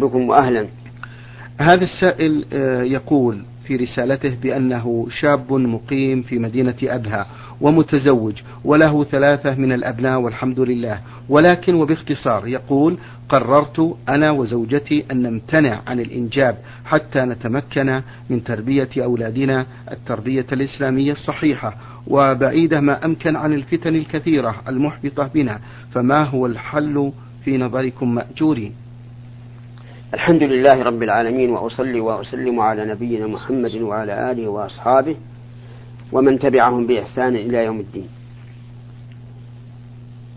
بكم وأهلا هذا السائل آه، يقول في رسالته بأنه شاب مقيم في مدينة أبها ومتزوج وله ثلاثة من الأبناء والحمد لله ولكن وباختصار يقول قررت أنا وزوجتي أن نمتنع عن الإنجاب حتى نتمكن من تربية أولادنا. التربية الإسلامية الصحيحة وبعيدة ما أمكن عن الفتن الكثيرة المحبطة بنا فما هو الحل في نظركم مأجورين؟ الحمد لله رب العالمين وأصلي وأسلم على نبينا محمد وعلى آله وأصحابه ومن تبعهم بإحسان إلى يوم الدين.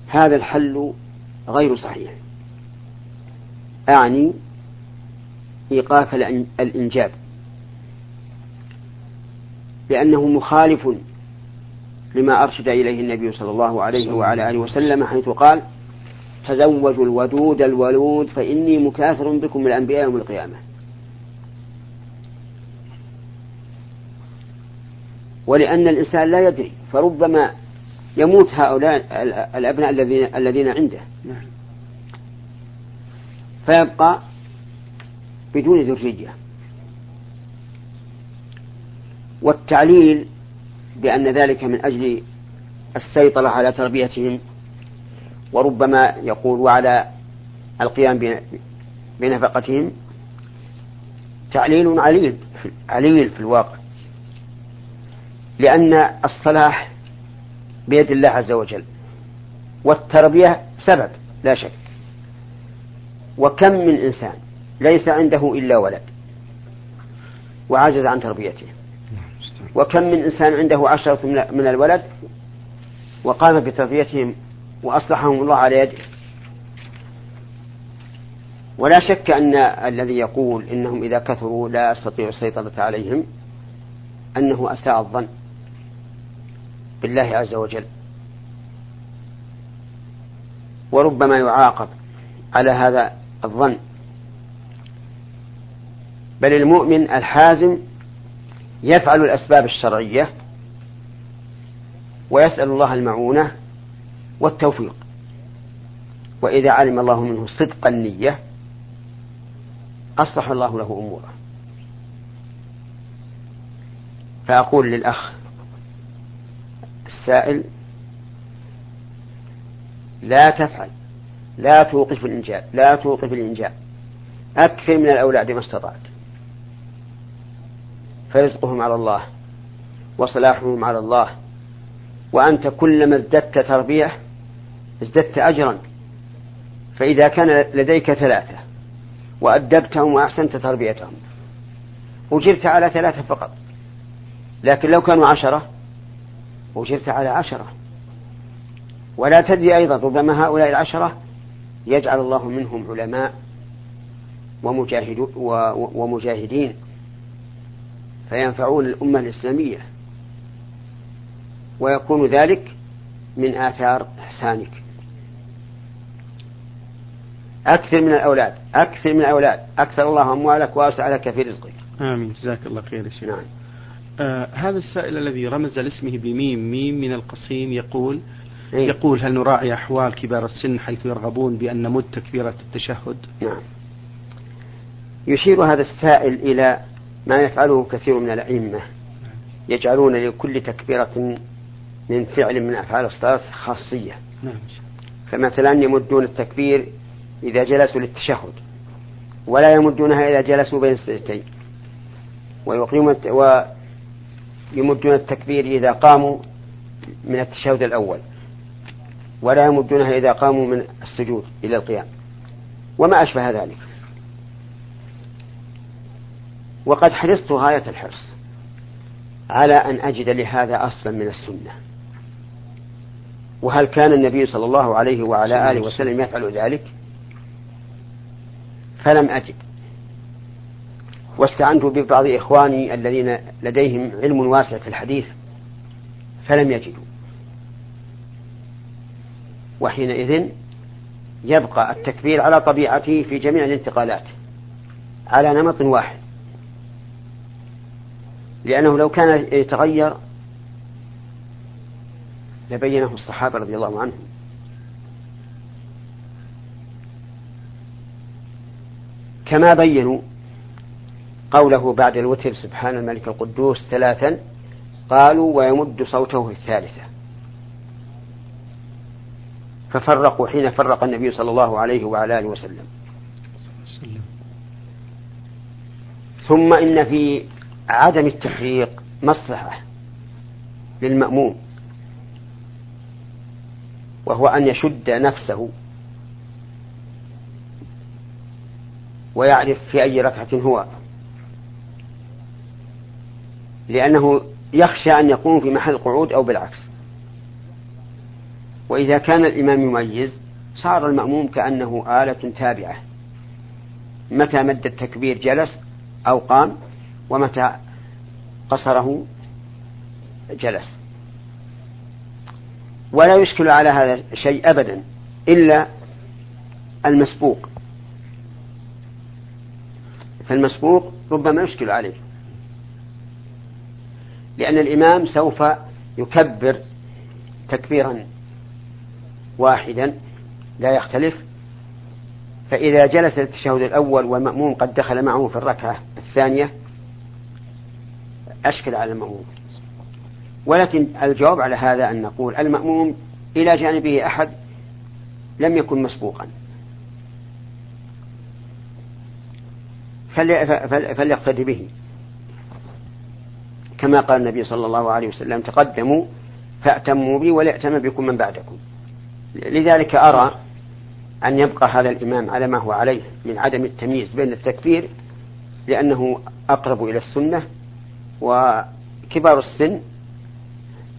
هذا الحل غير صحيح. أعني إيقاف الإنجاب. لأنه مخالف لما أرشد إليه النبي صلى الله عليه وعلى آله وسلم حيث قال تزوجوا الودود الولود فإني مكاثر بكم الأنبياء يوم القيامة. ولأن الإنسان لا يدري فربما يموت هؤلاء الأبناء الذين الذين عنده. نعم. فيبقى بدون ذرية. والتعليل بأن ذلك من أجل السيطرة على تربيتهم وربما يقول وعلى القيام بنفقتهم تعليل عليل عليل في الواقع لأن الصلاح بيد الله عز وجل والتربية سبب لا شك وكم من إنسان ليس عنده إلا ولد وعجز عن تربيته وكم من إنسان عنده عشرة من الولد وقام بتربيتهم وأصلحهم الله على يده. ولا شك أن الذي يقول إنهم إذا كثروا لا أستطيع السيطرة عليهم أنه أساء الظن بالله عز وجل. وربما يعاقب على هذا الظن. بل المؤمن الحازم يفعل الأسباب الشرعية ويسأل الله المعونة والتوفيق. وإذا علم الله منه صدق النية أصلح الله له أموره. فأقول للأخ السائل لا تفعل لا توقف الإنجاب لا توقف الإنجاب أكثر من الأولاد ما استطعت. فرزقهم على الله وصلاحهم على الله وأنت كلما ازددت تربية ازددت أجرا. فإذا كان لديك ثلاثة وأدبتهم وأحسنت تربيتهم أجرت على ثلاثة فقط. لكن لو كانوا عشرة أجرت على عشرة. ولا تدري أيضا ربما هؤلاء العشرة يجعل الله منهم علماء ومجاهد ومجاهدين فينفعون الأمة الإسلامية. ويكون ذلك من آثار إحسانك. أكثر من الأولاد أكثر من الأولاد. أكثر الله أموالك وأوسع لك في رزقك. آمين. جزاك الله خير يا شيخ. نعم. آه هذا السائل الذي رمز لاسمه بميم ميم من القصيم يقول إيه؟ يقول هل نراعي أحوال كبار السن حيث يرغبون بأن نمد تكبيرة التشهد؟ نعم. يشير هذا السائل إلى ما يفعله كثير من الأئمة. يجعلون لكل تكبيرة من فعل من أفعال الصلاة خاصية. نعم. فمثلا يمدون التكبير إذا جلسوا للتشهد ولا يمدونها إذا جلسوا بين السجدتين. ويقيمون ويمدون التكبير إذا قاموا من التشهد الأول ولا يمدونها إذا قاموا من السجود إلى القيام. وما أشبه ذلك. وقد حرصت غاية الحرص على أن أجد لهذا أصلا من السنة. وهل كان النبي صلى الله عليه وعلى آله وسلم يفعل ذلك؟ فلم أجد. واستعنت ببعض إخواني الذين لديهم علم واسع في الحديث فلم يجدوا. وحينئذ يبقى التكبير على طبيعته في جميع الانتقالات على نمط واحد. لأنه لو كان يتغير لبينه الصحابة رضي الله عنهم. كما بينوا قوله بعد الوتر سبحان الملك القدوس ثلاثا قالوا ويمد صوته في الثالثة. ففرقوا حين فرق النبي صلى الله عليه وعلى آله وسلم. ثم إن في عدم التفريق مصلحة للمأموم وهو أن يشد نفسه ويعرف في أي ركعة هو. لأنه يخشى أن يقوم في محل القعود أو بالعكس. وإذا كان الإمام يميز صار المأموم كأنه آلة تابعة. متى مد التكبير جلس أو قام ومتى قصره جلس. ولا يشكل على هذا شيء أبدا إلا المسبوق. فالمسبوق ربما يشكل عليه لأن الإمام سوف يكبر تكبيرا واحدا لا يختلف. فإذا جلس التشهد الأول والمأموم قد دخل معه في الركعة الثانية أشكل على المأموم. ولكن الجواب على هذا أن نقول المأموم إلى جانبه أحد لم يكن مسبوقا. فليقتدي به. كما قال النبي صلى الله عليه وسلم تقدموا فأتموا بي وليأتم بكم من بعدكم. لذلك أرى أن يبقى هذا الإمام على ما هو عليه من عدم التمييز بين التكفير لأنه أقرب إلى السنة وكبار السن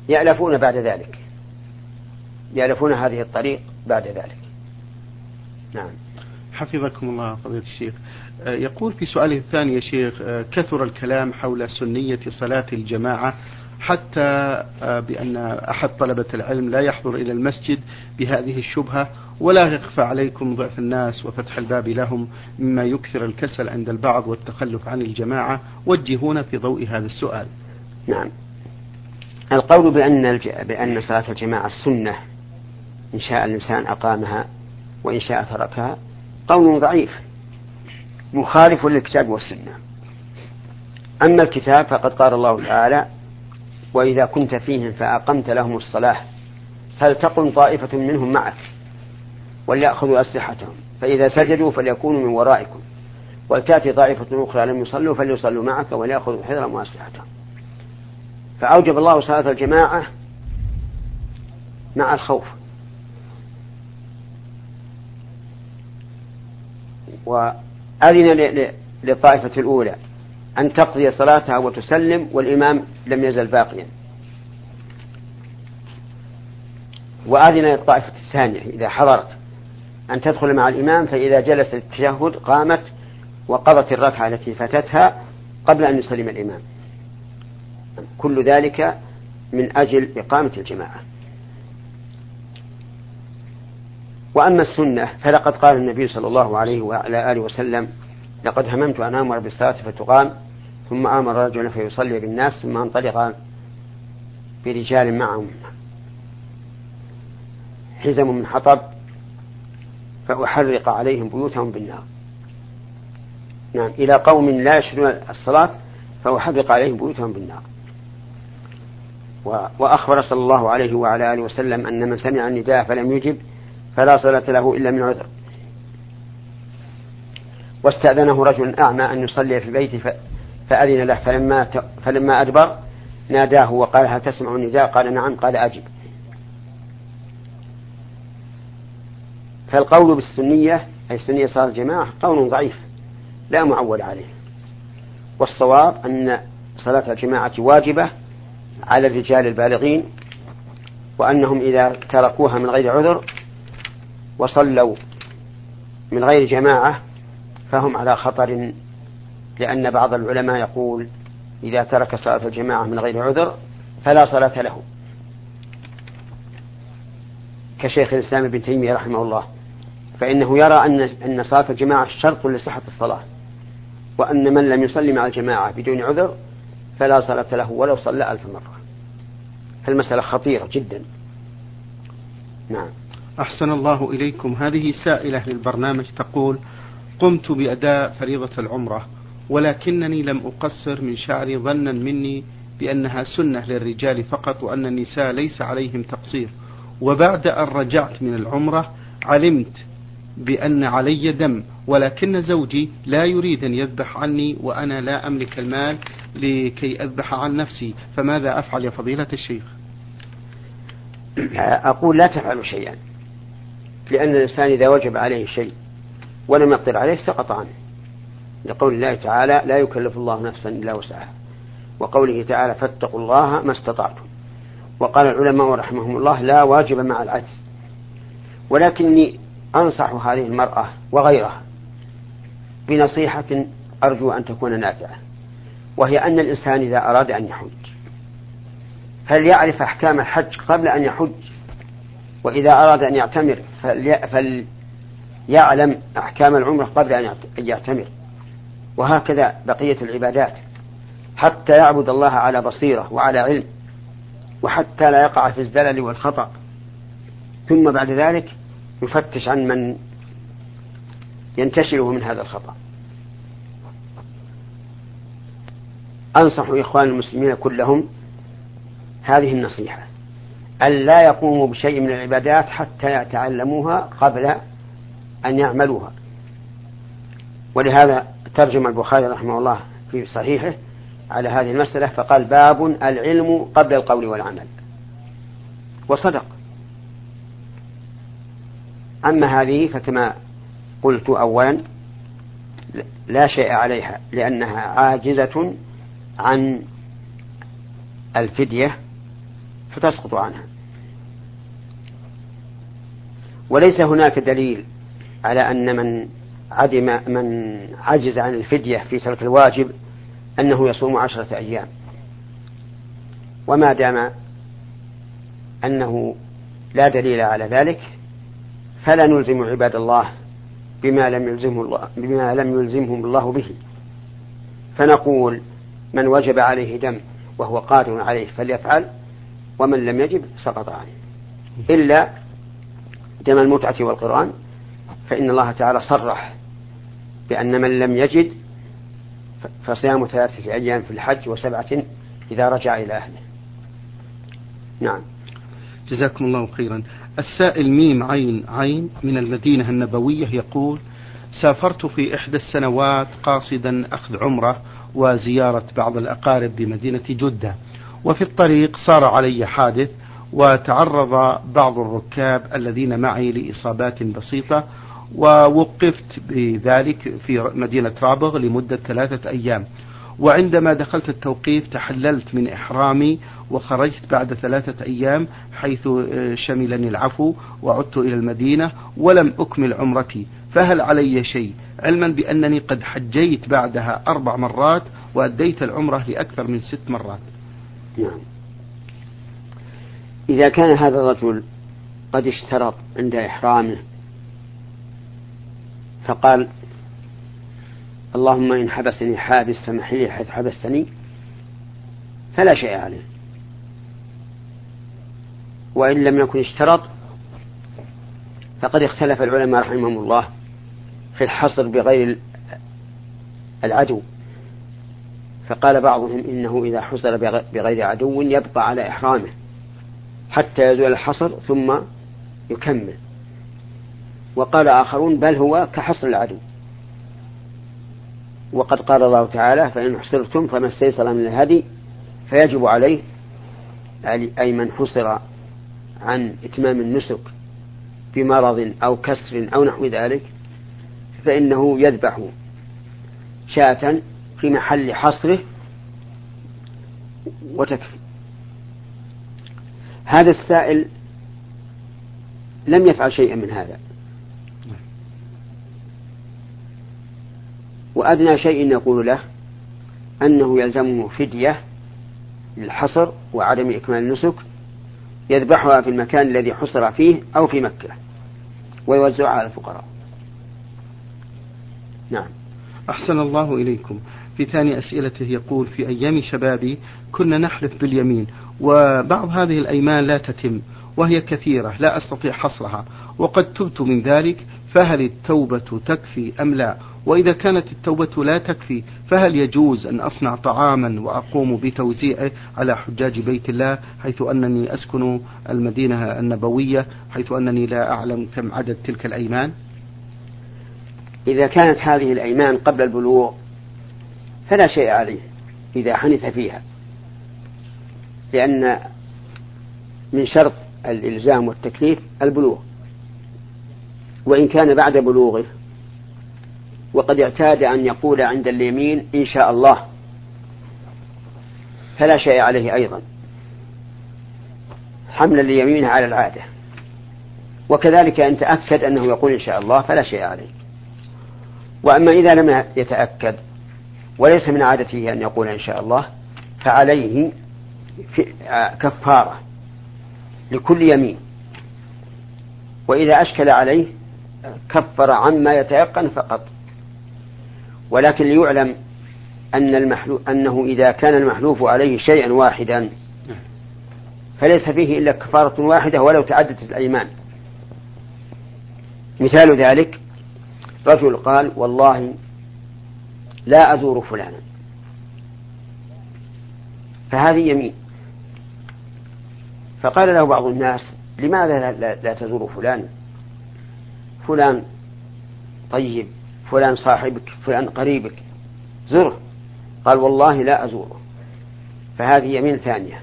يألفون بعد ذلك. يألفون هذه الطريق بعد ذلك. نعم. حفظكم الله فضيلة الشيخ. آه، يقول في سؤاله الثاني يا شيخ آه، كثر الكلام حول سنية صلاة الجماعة حتى آه، بأن أحد طلبة العلم لا يحضر إلى المسجد بهذه الشبهة ولا يخفى عليكم ضعف الناس وفتح الباب لهم مما يكثر الكسل عند البعض والتخلف عن الجماعة. وجهونا في ضوء هذا السؤال. نعم. القول بأن بأن صلاة الجماعة السنة إن شاء الإنسان أقامها وإن شاء تركها قول ضعيف مخالف للكتاب والسنة. أما الكتاب فقد قال الله تعالى وإذا كنت فيهم فأقمت لهم الصلاة فلتقم طائفة منهم معك وليأخذوا أسلحتهم؟ فإذا سجدوا فليكونوا من ورائكم ولتأتي طائفة أخرى لم يصلوا فليصلوا معك وليأخذوا حذرهم وأسلحتهم. فأوجب الله صلاة الجماعة مع الخوف. وأذن للطائفة الأولى أن تقضي صلاتها وتسلم والإمام لم يزل باقيا. وأذن للطائفة الثانية إذا حضرت أن تدخل مع الإمام فإذا جلس التشهد قامت وقضت الركعة التي فاتتها قبل أن يسلم الإمام. كل ذلك من أجل إقامة الجماعة. وأما السنة فلقد قال النبي صلى الله عليه وعلى آله وسلم لقد هممت أن آمر بالصلاة فتقام ثم آمر رجلا فيصلي بالناس ثم انطلق برجال معهم حزم من حطب فأحرق عليهم بيوتهم بالنار. نعم إلى قوم لا يشهدون الصلاة فأحرق عليهم بيوتهم بالنار. وأخبر صلى الله عليه وعلى آله وسلم أن من سمع النداء فلم يجب فلا صلاة له إلا من عذر. واستأذنه رجل أعمى أن يصلي في البيت فأذن له فلما فلما أدبر ناداه وقال هل تسمع النداء؟ قال نعم قال أجب. فالقول بالسنية أي سنية صلاة الجماعة قول ضعيف لا معول عليه. والصواب أن صلاة الجماعة واجبة على الرجال البالغين وأنهم إذا تركوها من غير عذر وصلوا من غير جماعة فهم على خطر لأن بعض العلماء يقول إذا ترك صلاة الجماعة من غير عذر فلا صلاة له. كشيخ الإسلام ابن تيمية رحمه الله فإنه يرى أن أن صلاة الجماعة شرط لصحة الصلاة وأن من لم يصلي مع الجماعة بدون عذر فلا صلاة له ولو صلى ألف مرة. فالمسألة خطيرة جدا. نعم. أحسن الله إليكم. هذه سائلة للبرنامج تقول قمت بأداء فريضة العمرة ولكنني لم أقصر من شعري ظنا مني بأنها سنة للرجال فقط وأن النساء ليس عليهم تقصير. وبعد أن رجعت من العمرة علمت بأن علي دم ولكن زوجي لا يريد أن يذبح عني وأنا لا أملك المال لكي أذبح عن نفسي. فماذا أفعل يا فضيلة الشيخ؟ أقول لا تفعلوا شيئا. لأن الإنسان إذا وجب عليه شيء ولم يقدر عليه سقط عنه. لقول الله تعالى لا يكلف الله نفسا إلا وسعها وقوله تعالى فاتقوا الله ما استطعتم وقال العلماء رحمهم الله لا واجب مع العجز ولكني أنصح هذه المرأة وغيرها بنصيحة أرجو أن تكون نافعة وهي أن الإنسان إذا أراد أن يحج فليعرف أحكام الحج قبل أن يحج؟ وإذا أراد أن يعتمر فليعلم أحكام العمرة قبل أن يعتمر. وهكذا بقية العبادات. حتى يعبد الله على بصيرة وعلى علم. وحتى لا يقع في الزلل والخطأ. ثم بعد ذلك يفتش عن من ينتشره من هذا الخطأ. أنصح إخوان المسلمين كلهم هذه النصيحة. أن لا يقوموا بشيء من العبادات حتى يتعلموها قبل أن يعملوها. ولهذا ترجم البخاري رحمه الله في صحيحه على هذه المسألة فقال باب العلم قبل القول والعمل. وصدق. أما هذه فكما قلت أولا لا شيء عليها لأنها عاجزة عن الفدية فتسقط عنها. وليس هناك دليل على أن من عدم من عجز عن الفدية في ترك الواجب أنه يصوم عشرة أيام. وما دام أنه لا دليل على ذلك فلا نلزم عباد الله بما لم يلزمه الله بما لم يلزمهم الله به. فنقول من وجب عليه دم وهو قادر عليه فليفعل ومن لم يجب سقط عنه إلا دم المتعة والقرآن فإن الله تعالى صرح بأن من لم يجد فصيام ثلاثة أيام في الحج وسبعة إذا رجع إلى أهله. نعم. جزاكم الله خيرا. السائل ميم عين عين من المدينة النبوية يقول سافرت في إحدى السنوات قاصدا أخذ عمرة وزيارة بعض الأقارب بمدينة جدة وفي الطريق صار علي حادث وتعرض بعض الركاب الذين معي لإصابات بسيطة ووقفت بذلك في مدينة رابغ لمدة ثلاثة أيام. وعندما دخلت التوقيف تحللت من إحرامي وخرجت بعد ثلاثة أيام حيث شملني العفو وعدت إلى المدينة ولم أكمل عمرتي. فهل علي شيء؟ علما بأنني قد حجيت بعدها أربع مرات وأديت العمرة لأكثر من ست مرات. نعم. إذا كان هذا الرجل قد اشترط عند إحرامه فقال اللهم إن حبسني حابس فمحلي حيث حبستني فلا شيء عليه. وإن لم يكن اشترط فقد اختلف العلماء رحمهم الله في الحصر بغير العدو. فقال بعضهم إنه إذا حصر بغير عدو يبقى على إحرامه. حتى يزول الحصر ثم يكمل. وقال آخرون بل هو كحصر العدو. وقد قال الله تعالى فإن حصرتم فما استيسر من الهدي فيجب عليه أي من حصر عن إتمام النسك بمرض أو كسر أو نحو ذلك فإنه يذبح شاة في محل حصره وتكفي. هذا السائل لم يفعل شيئا من هذا. وأدنى شيء نقول له أنه يلزمه فدية للحصر وعدم إكمال النسك يذبحها في المكان الذي حصر فيه أو في مكة ويوزعها على الفقراء. نعم. أحسن الله إليكم. في ثاني أسئلته يقول في أيام شبابي كنا نحلف باليمين وبعض هذه الأيمان لا تتم وهي كثيرة لا أستطيع حصرها وقد تبت من ذلك فهل التوبة تكفي أم لا؟ وإذا كانت التوبة لا تكفي فهل يجوز أن أصنع طعاما وأقوم بتوزيعه على حجاج بيت الله؟ حيث أنني أسكن المدينة النبوية حيث أنني لا أعلم كم عدد تلك الأيمان. إذا كانت هذه الأيمان قبل البلوغ فلا شيء عليه إذا حنث فيها. لأن من شرط الإلزام والتكليف البلوغ. وإن كان بعد بلوغه وقد اعتاد أن يقول عند اليمين إن شاء الله. فلا شيء عليه أيضا. حملا ليمينه على العادة. وكذلك إن تأكد أنه يقول إن شاء الله فلا شيء عليه. وأما إذا لم يتأكد وليس من عادته أن يقول إن شاء الله فعليه كفارة لكل يمين. وإذا أشكل عليه كفر عما يتيقن فقط. ولكن ليعلم أن المحلوف أنه إذا كان المحلوف عليه شيئا واحدا فليس فيه إلا كفارة واحدة ولو تعدت الأيمان. مثال ذلك رجل قال والله لا أزور فلانا. فهذه يمين. فقال له بعض الناس لماذا لا, لا, تزور فلان؟ فلان طيب فلان صاحبك فلان قريبك. زره قال والله لا أزوره. فهذه يمين ثانية.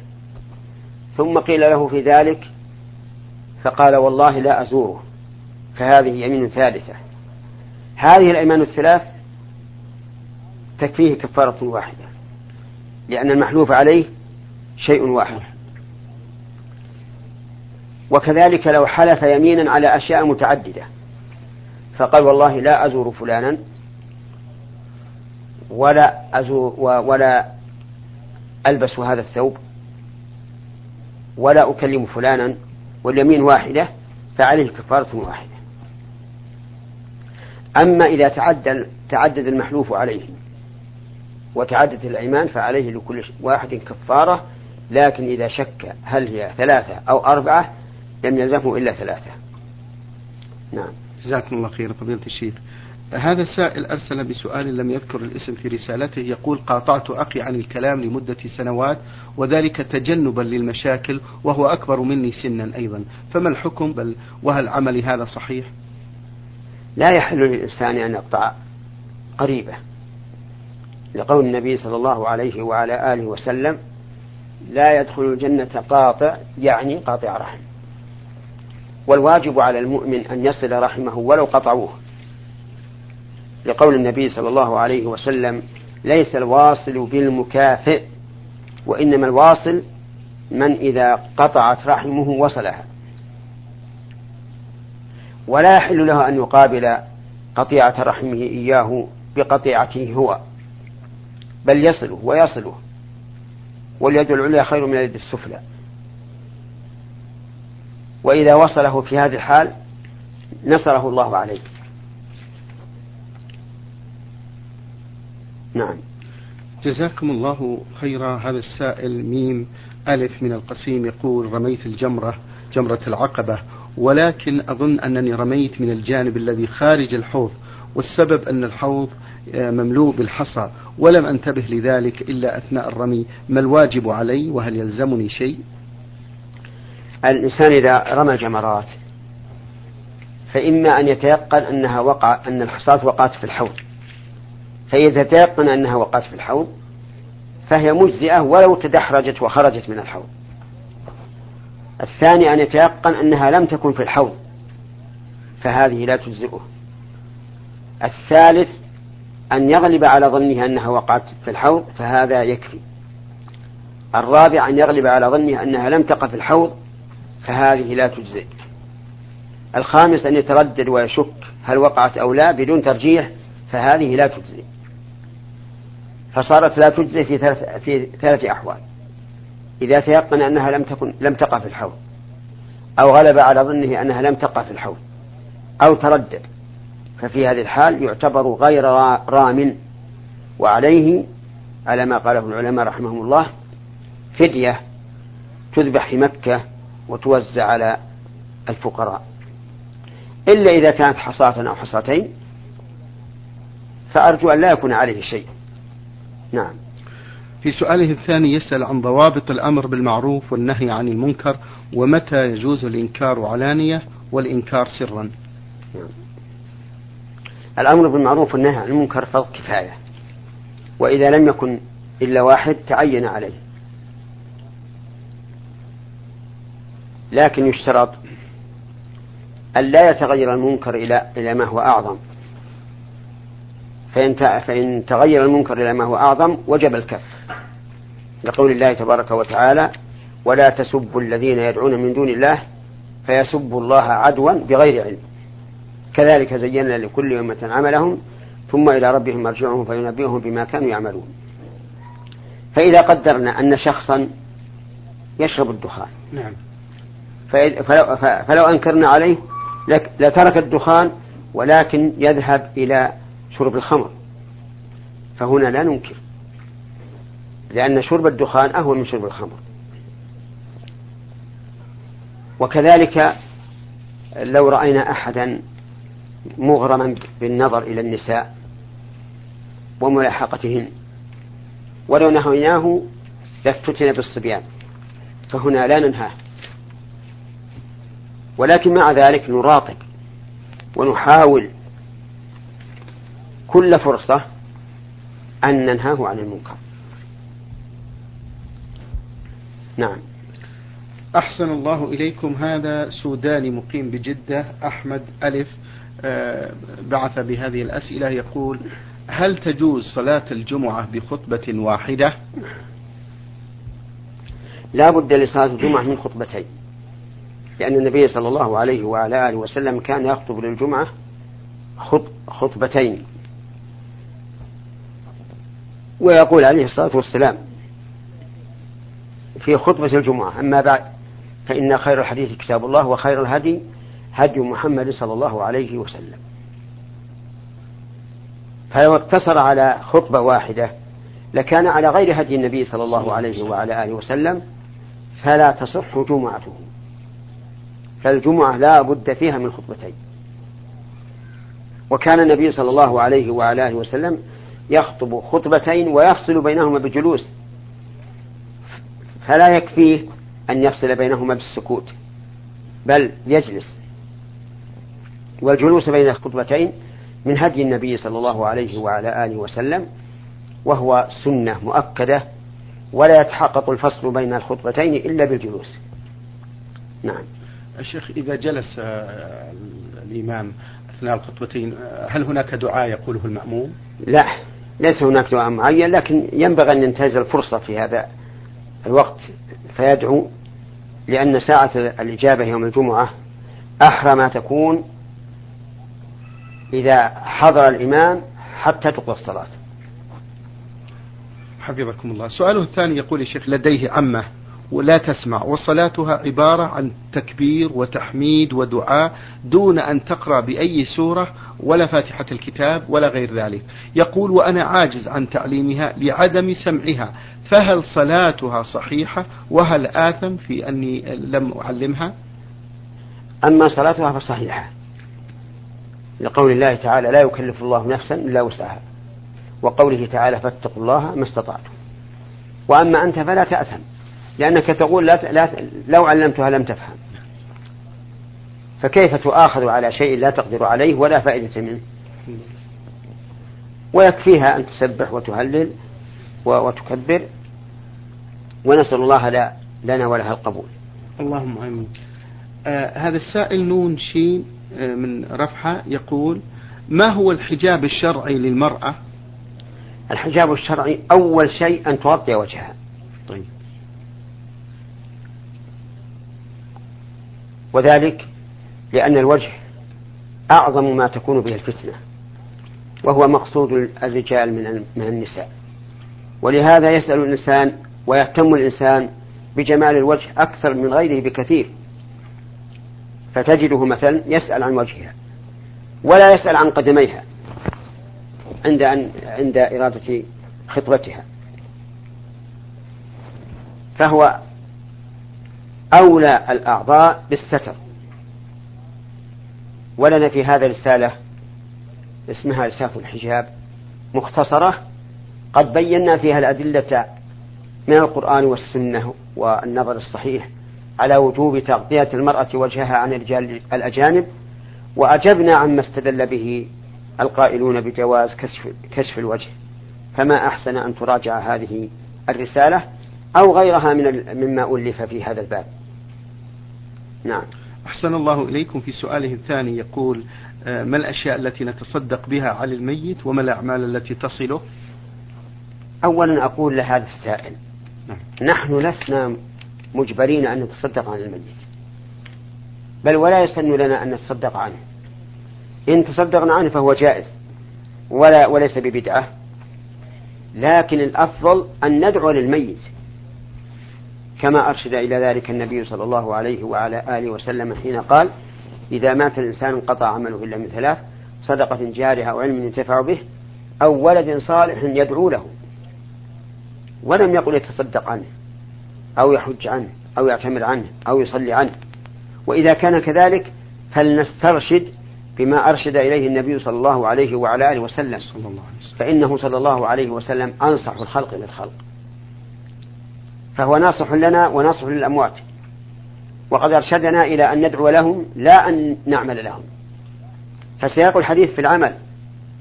ثم قيل له في ذلك فقال والله لا أزوره. فهذه يمين ثالثة. هذه الأيمان الثلاث تكفيه كفارة واحدة لأن المحلوف عليه شيء واحد. وكذلك لو حلف يمينا على أشياء متعددة فقال والله لا أزور فلانا ولا أزور ولا ألبس هذا الثوب ولا أكلم فلانا واليمين واحدة فعليه كفارة واحدة. أما إذا تعدد المحلوف عليه وتعدد الأيمان فعليه لكل واحد كفارة لكن إذا شك هل هي ثلاثة أو أربعة لم يلزمه إلا ثلاثة. نعم. جزاكم الله خير فضيلة الشيخ. هذا السائل أرسل بسؤال لم يذكر الاسم في رسالته يقول قاطعت أخي عن الكلام لمدة سنوات وذلك تجنبا للمشاكل وهو أكبر مني سنا أيضا. فما الحكم؟ بل وهل عملي هذا صحيح؟ لا يحل للإنسان أن يقطع قريبه. لقول النبي صلى الله عليه وعلى آله وسلم لا يدخل الجنة قاطع يعني قاطع رحم. والواجب على المؤمن أن يصل رحمه ولو قطعوه. لقول النبي صلى الله عليه وسلم ليس الواصل بالمكافئ وإنما الواصل من إذا قطعت رحمه وصلها. ولا يحل له أن يقابل قطيعة رحمه إياه بقطيعته هو. بل يصله ويصله. واليد العليا خير من اليد السفلى. وإذا وصله في هذه الحال نصره الله عليه. نعم. جزاكم الله خيرا. هذا السائل ميم ألف من القسيم يقول رميت الجمرة جمرة العقبة ولكن أظن أنني رميت من الجانب الذي خارج الحوض. والسبب أن الحوض آه، مملوء بالحصى ولم أنتبه لذلك إلا أثناء الرمي. ما الواجب علي وهل يلزمني شيء؟ الإنسان إذا رمى جمرات فإما أن يتيقن أنها وقع أن الحصاة وقعت في الحوض. فإذا تيقن أنها وقعت في الحوض فهي مجزئة ولو تدحرجت وخرجت من الحوض. الثاني أن يتيقن أنها لم تكن في الحوض فهذه لا تجزئه. الثالث أن يغلب على ظنه أنها وقعت في الحوض فهذا يكفي. الرابع أن يغلب على ظنه أنها لم تقع في الحوض فهذه لا تجزئ. الخامس أن يتردد ويشك هل وقعت أو لا بدون ترجيح فهذه لا تجزئ. فصارت لا تجزئ في ثلاث في ثلاث أحوال. إذا تيقن أنها لم تكن لم تقع في الحوض أو غلب على ظنه أنها لم تقع في الحوض أو تردد. ففي هذه الحال يعتبر غير رام وعليه على ما قاله العلماء رحمهم الله فدية تذبح في مكة وتوزع على الفقراء. إلا إذا كانت حصاة أو حصاتين فأرجو أن لا يكون عليه شيء. نعم. في سؤاله الثاني يسأل عن ضوابط الأمر بالمعروف والنهي عن المنكر ومتى يجوز الإنكار علانية والإنكار سرا؟ نعم. الأمر بالمعروف والنهي عن المنكر فرض كفاية. وإذا لم يكن إلا واحد تعين عليه. لكن يشترط أن لا يتغير المنكر إلى إلى ما هو أعظم. فإن فإن تغير المنكر إلى ما هو أعظم وجب الكف. لقول الله تبارك وتعالى ولا تسبوا الذين يدعون من دون الله فيسبوا الله عدوا بغير علم. كذلك زينا لكل أمة عملهم ثم إلى ربهم مرجعهم فينبئهم بما كانوا يعملون. فإذا قدرنا أن شخصا يشرب الدخان نعم. فلو, فلو أنكرنا عليه لترك الدخان ولكن يذهب إلى شرب الخمر. فهنا لا ننكر لأن شرب الدخان أهون من شرب الخمر. وكذلك لو رأينا أحدا مغرما بالنظر إلى النساء وملاحقتهن. ولو نهيناه لافتتن بالصبيان فهنا لا ننهاه. ولكن مع ذلك نراقب ونحاول كل فرصة أن ننهاه عن المنكر. نعم. أحسن الله إليكم. هذا سوداني مقيم بجدة. أحمد ألف. بعث بهذه الأسئلة يقول هل تجوز صلاة الجمعة بخطبة واحدة؟ لا بد لصلاة الجمعة من خطبتين. لأن النبي صلى الله عليه وعلى آله وسلم كان يخطب للجمعة خطبتين. ويقول عليه الصلاة والسلام في خطبة الجمعة أما بعد فإن خير الحديث كتاب الله وخير الهدي هدي محمد صلى الله عليه وسلم. فلو اقتصر على خطبة واحدة لكان على غير هدي النبي صلى الله عليه وعلى آله وسلم فلا تصح جمعته. فالجمعة لا بد فيها من خطبتين. وكان النبي صلى الله عليه وعلى آله وسلم يخطب خطبتين ويفصل بينهما بجلوس. فلا يكفيه أن يفصل بينهما بالسكوت بل يجلس. والجلوس بين الخطبتين من هدي النبي صلى الله عليه وعلى آله وسلم وهو سنة مؤكدة ولا يتحقق الفصل بين الخطبتين إلا بالجلوس نعم الشيخ إذا جلس آه، الإمام أثناء الخطبتين آه، هل هناك دعاء يقوله المأموم؟ لا ليس هناك دعاء معين لكن ينبغي أن ينتهز الفرصة في هذا الوقت فيدعو لأن ساعة الإجابة يوم الجمعة أحرى ما تكون إذا حضر الإمام حتى تقضى الصلاة. حفظكم الله. سؤاله الثاني يقول الشيخ لديه عمة ولا تسمع وصلاتها عبارة عن تكبير وتحميد ودعاء دون أن تقرأ بأي سورة ولا فاتحة الكتاب ولا غير ذلك. يقول وأنا عاجز عن تعليمها لعدم سمعها فهل صلاتها صحيحة؟ وهل آثم في أني لم أعلمها؟ أما صلاتها فصحيحة. لقول الله تعالى لا يكلف الله نفسا إلا وسعها. وقوله تعالى فاتقوا الله ما استطعتم. وأما أنت فلا تأثم لأنك تقول لا, لا لو علمتها لم تفهم. فكيف تؤاخذ على شيء لا تقدر عليه ولا فائدة منه؟ ويكفيها أن تسبح وتهلل وتكبر. ونسأل الله لا لنا ولها القبول. اللهم آمين. آه هذا السائل نون شين. من رفحة يقول ما هو الحجاب الشرعي للمرأة؟ الحجاب الشرعي أول شيء أن تغطي وجهها. طيب. وذلك لأن الوجه أعظم ما تكون به الفتنة وهو مقصود الرجال من من النساء. ولهذا يسأل الإنسان ويهتم الإنسان بجمال الوجه أكثر من غيره بكثير. فتجده مثلا يسأل عن وجهها ولا يسأل عن قدميها عند أن عند إرادة خطبتها. فهو أولى الأعضاء بالستر. ولنا في هذا رسالة اسمها رسالة الحجاب مختصرة قد بينا فيها الأدلة من القرآن والسنة والنظر الصحيح على وجوب تغطية المرأة وجهها عن الرجال الأجانب وأجبنا عما استدل به القائلون بجواز كشف, كشف الوجه. فما أحسن أن تراجع هذه الرسالة أو غيرها من مما ألف في هذا الباب. نعم. أحسن الله إليكم في سؤاله الثاني يقول آه، ما الأشياء التي نتصدق بها على الميت وما الأعمال التي تصله؟ أولا أقول لهذا السائل نعم. نحن لسنا مجبرين أن نتصدق عن الميت. بل ولا يسن لنا أن نتصدق عنه. إن تصدقنا عنه فهو جائز ولا وليس ببدعة. لكن الأفضل أن ندعو للميت. كما أرشد إلى ذلك النبي صلى الله عليه وعلى آله وسلم حين قال إذا مات الإنسان انقطع عمله إلا من ثلاث صدقة جارية أو علم ينتفع به أو ولد صالح يدعو له. ولم يقل يتصدق عنه. أو يحج عنه أو يعتمر عنه أو يصلي عنه. وإذا كان كذلك فلنسترشد بما أرشد إليه النبي صلى الله عليه وعلى آله وسلم. صلى الله عليه وسلم. فإنه صلى الله عليه وسلم أنصح الخلق للخلق. فهو ناصح لنا وناصح للأموات. وقد أرشدنا إلى أن ندعو لهم لا أن نعمل لهم. فسياق الحديث في العمل.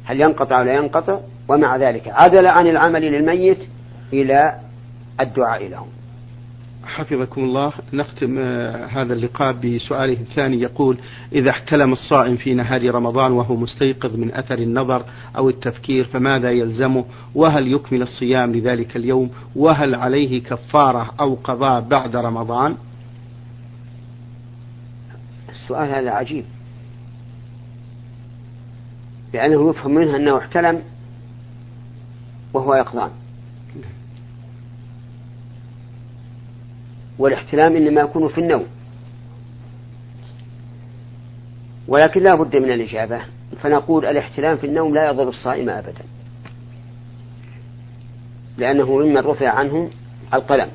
هل ينقطع ولا ينقطع؟ ومع ذلك عدل عن العمل للميت إلى الدعاء لهم. حفظكم الله. نختم آه، هذا اللقاء بسؤاله الثاني. يقول إذا احتلم الصائم في نهار رمضان وهو مستيقظ من أثر النظر أو التفكير فماذا يلزمه وهل يكمل الصيام لذلك اليوم؟ وهل عليه كفارة أو قضاء بعد رمضان؟ السؤال هذا عجيب. لأنه يفهم منها أنه احتلم وهو يقظان والاحتلام إنما يكون في النوم. ولكن لا بد من الإجابة. فنقول الاحتلام في النوم لا يضر الصائم أبدا. لأنه ممن رفع عنه القلم.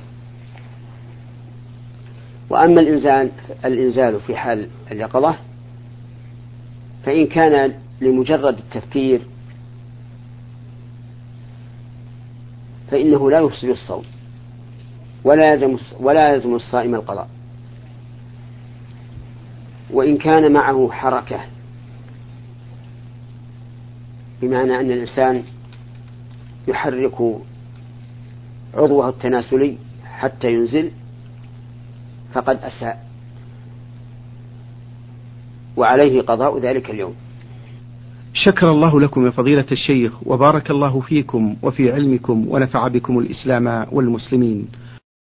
وأما الإنزال الإنزال في حال اليقظة فإن كان لمجرد التفكير فإنه لا يفسد الصوم. ولا يلزم ولا يلزم الصائم القضاء. وإن كان معه حركة بمعنى أن الإنسان يحرك عضوه التناسلي حتى ينزل فقد أساء. وعليه قضاء ذلك اليوم. شكر الله لكم يا فضيلة الشيخ وبارك الله فيكم وفي علمكم ونفع بكم الإسلام والمسلمين.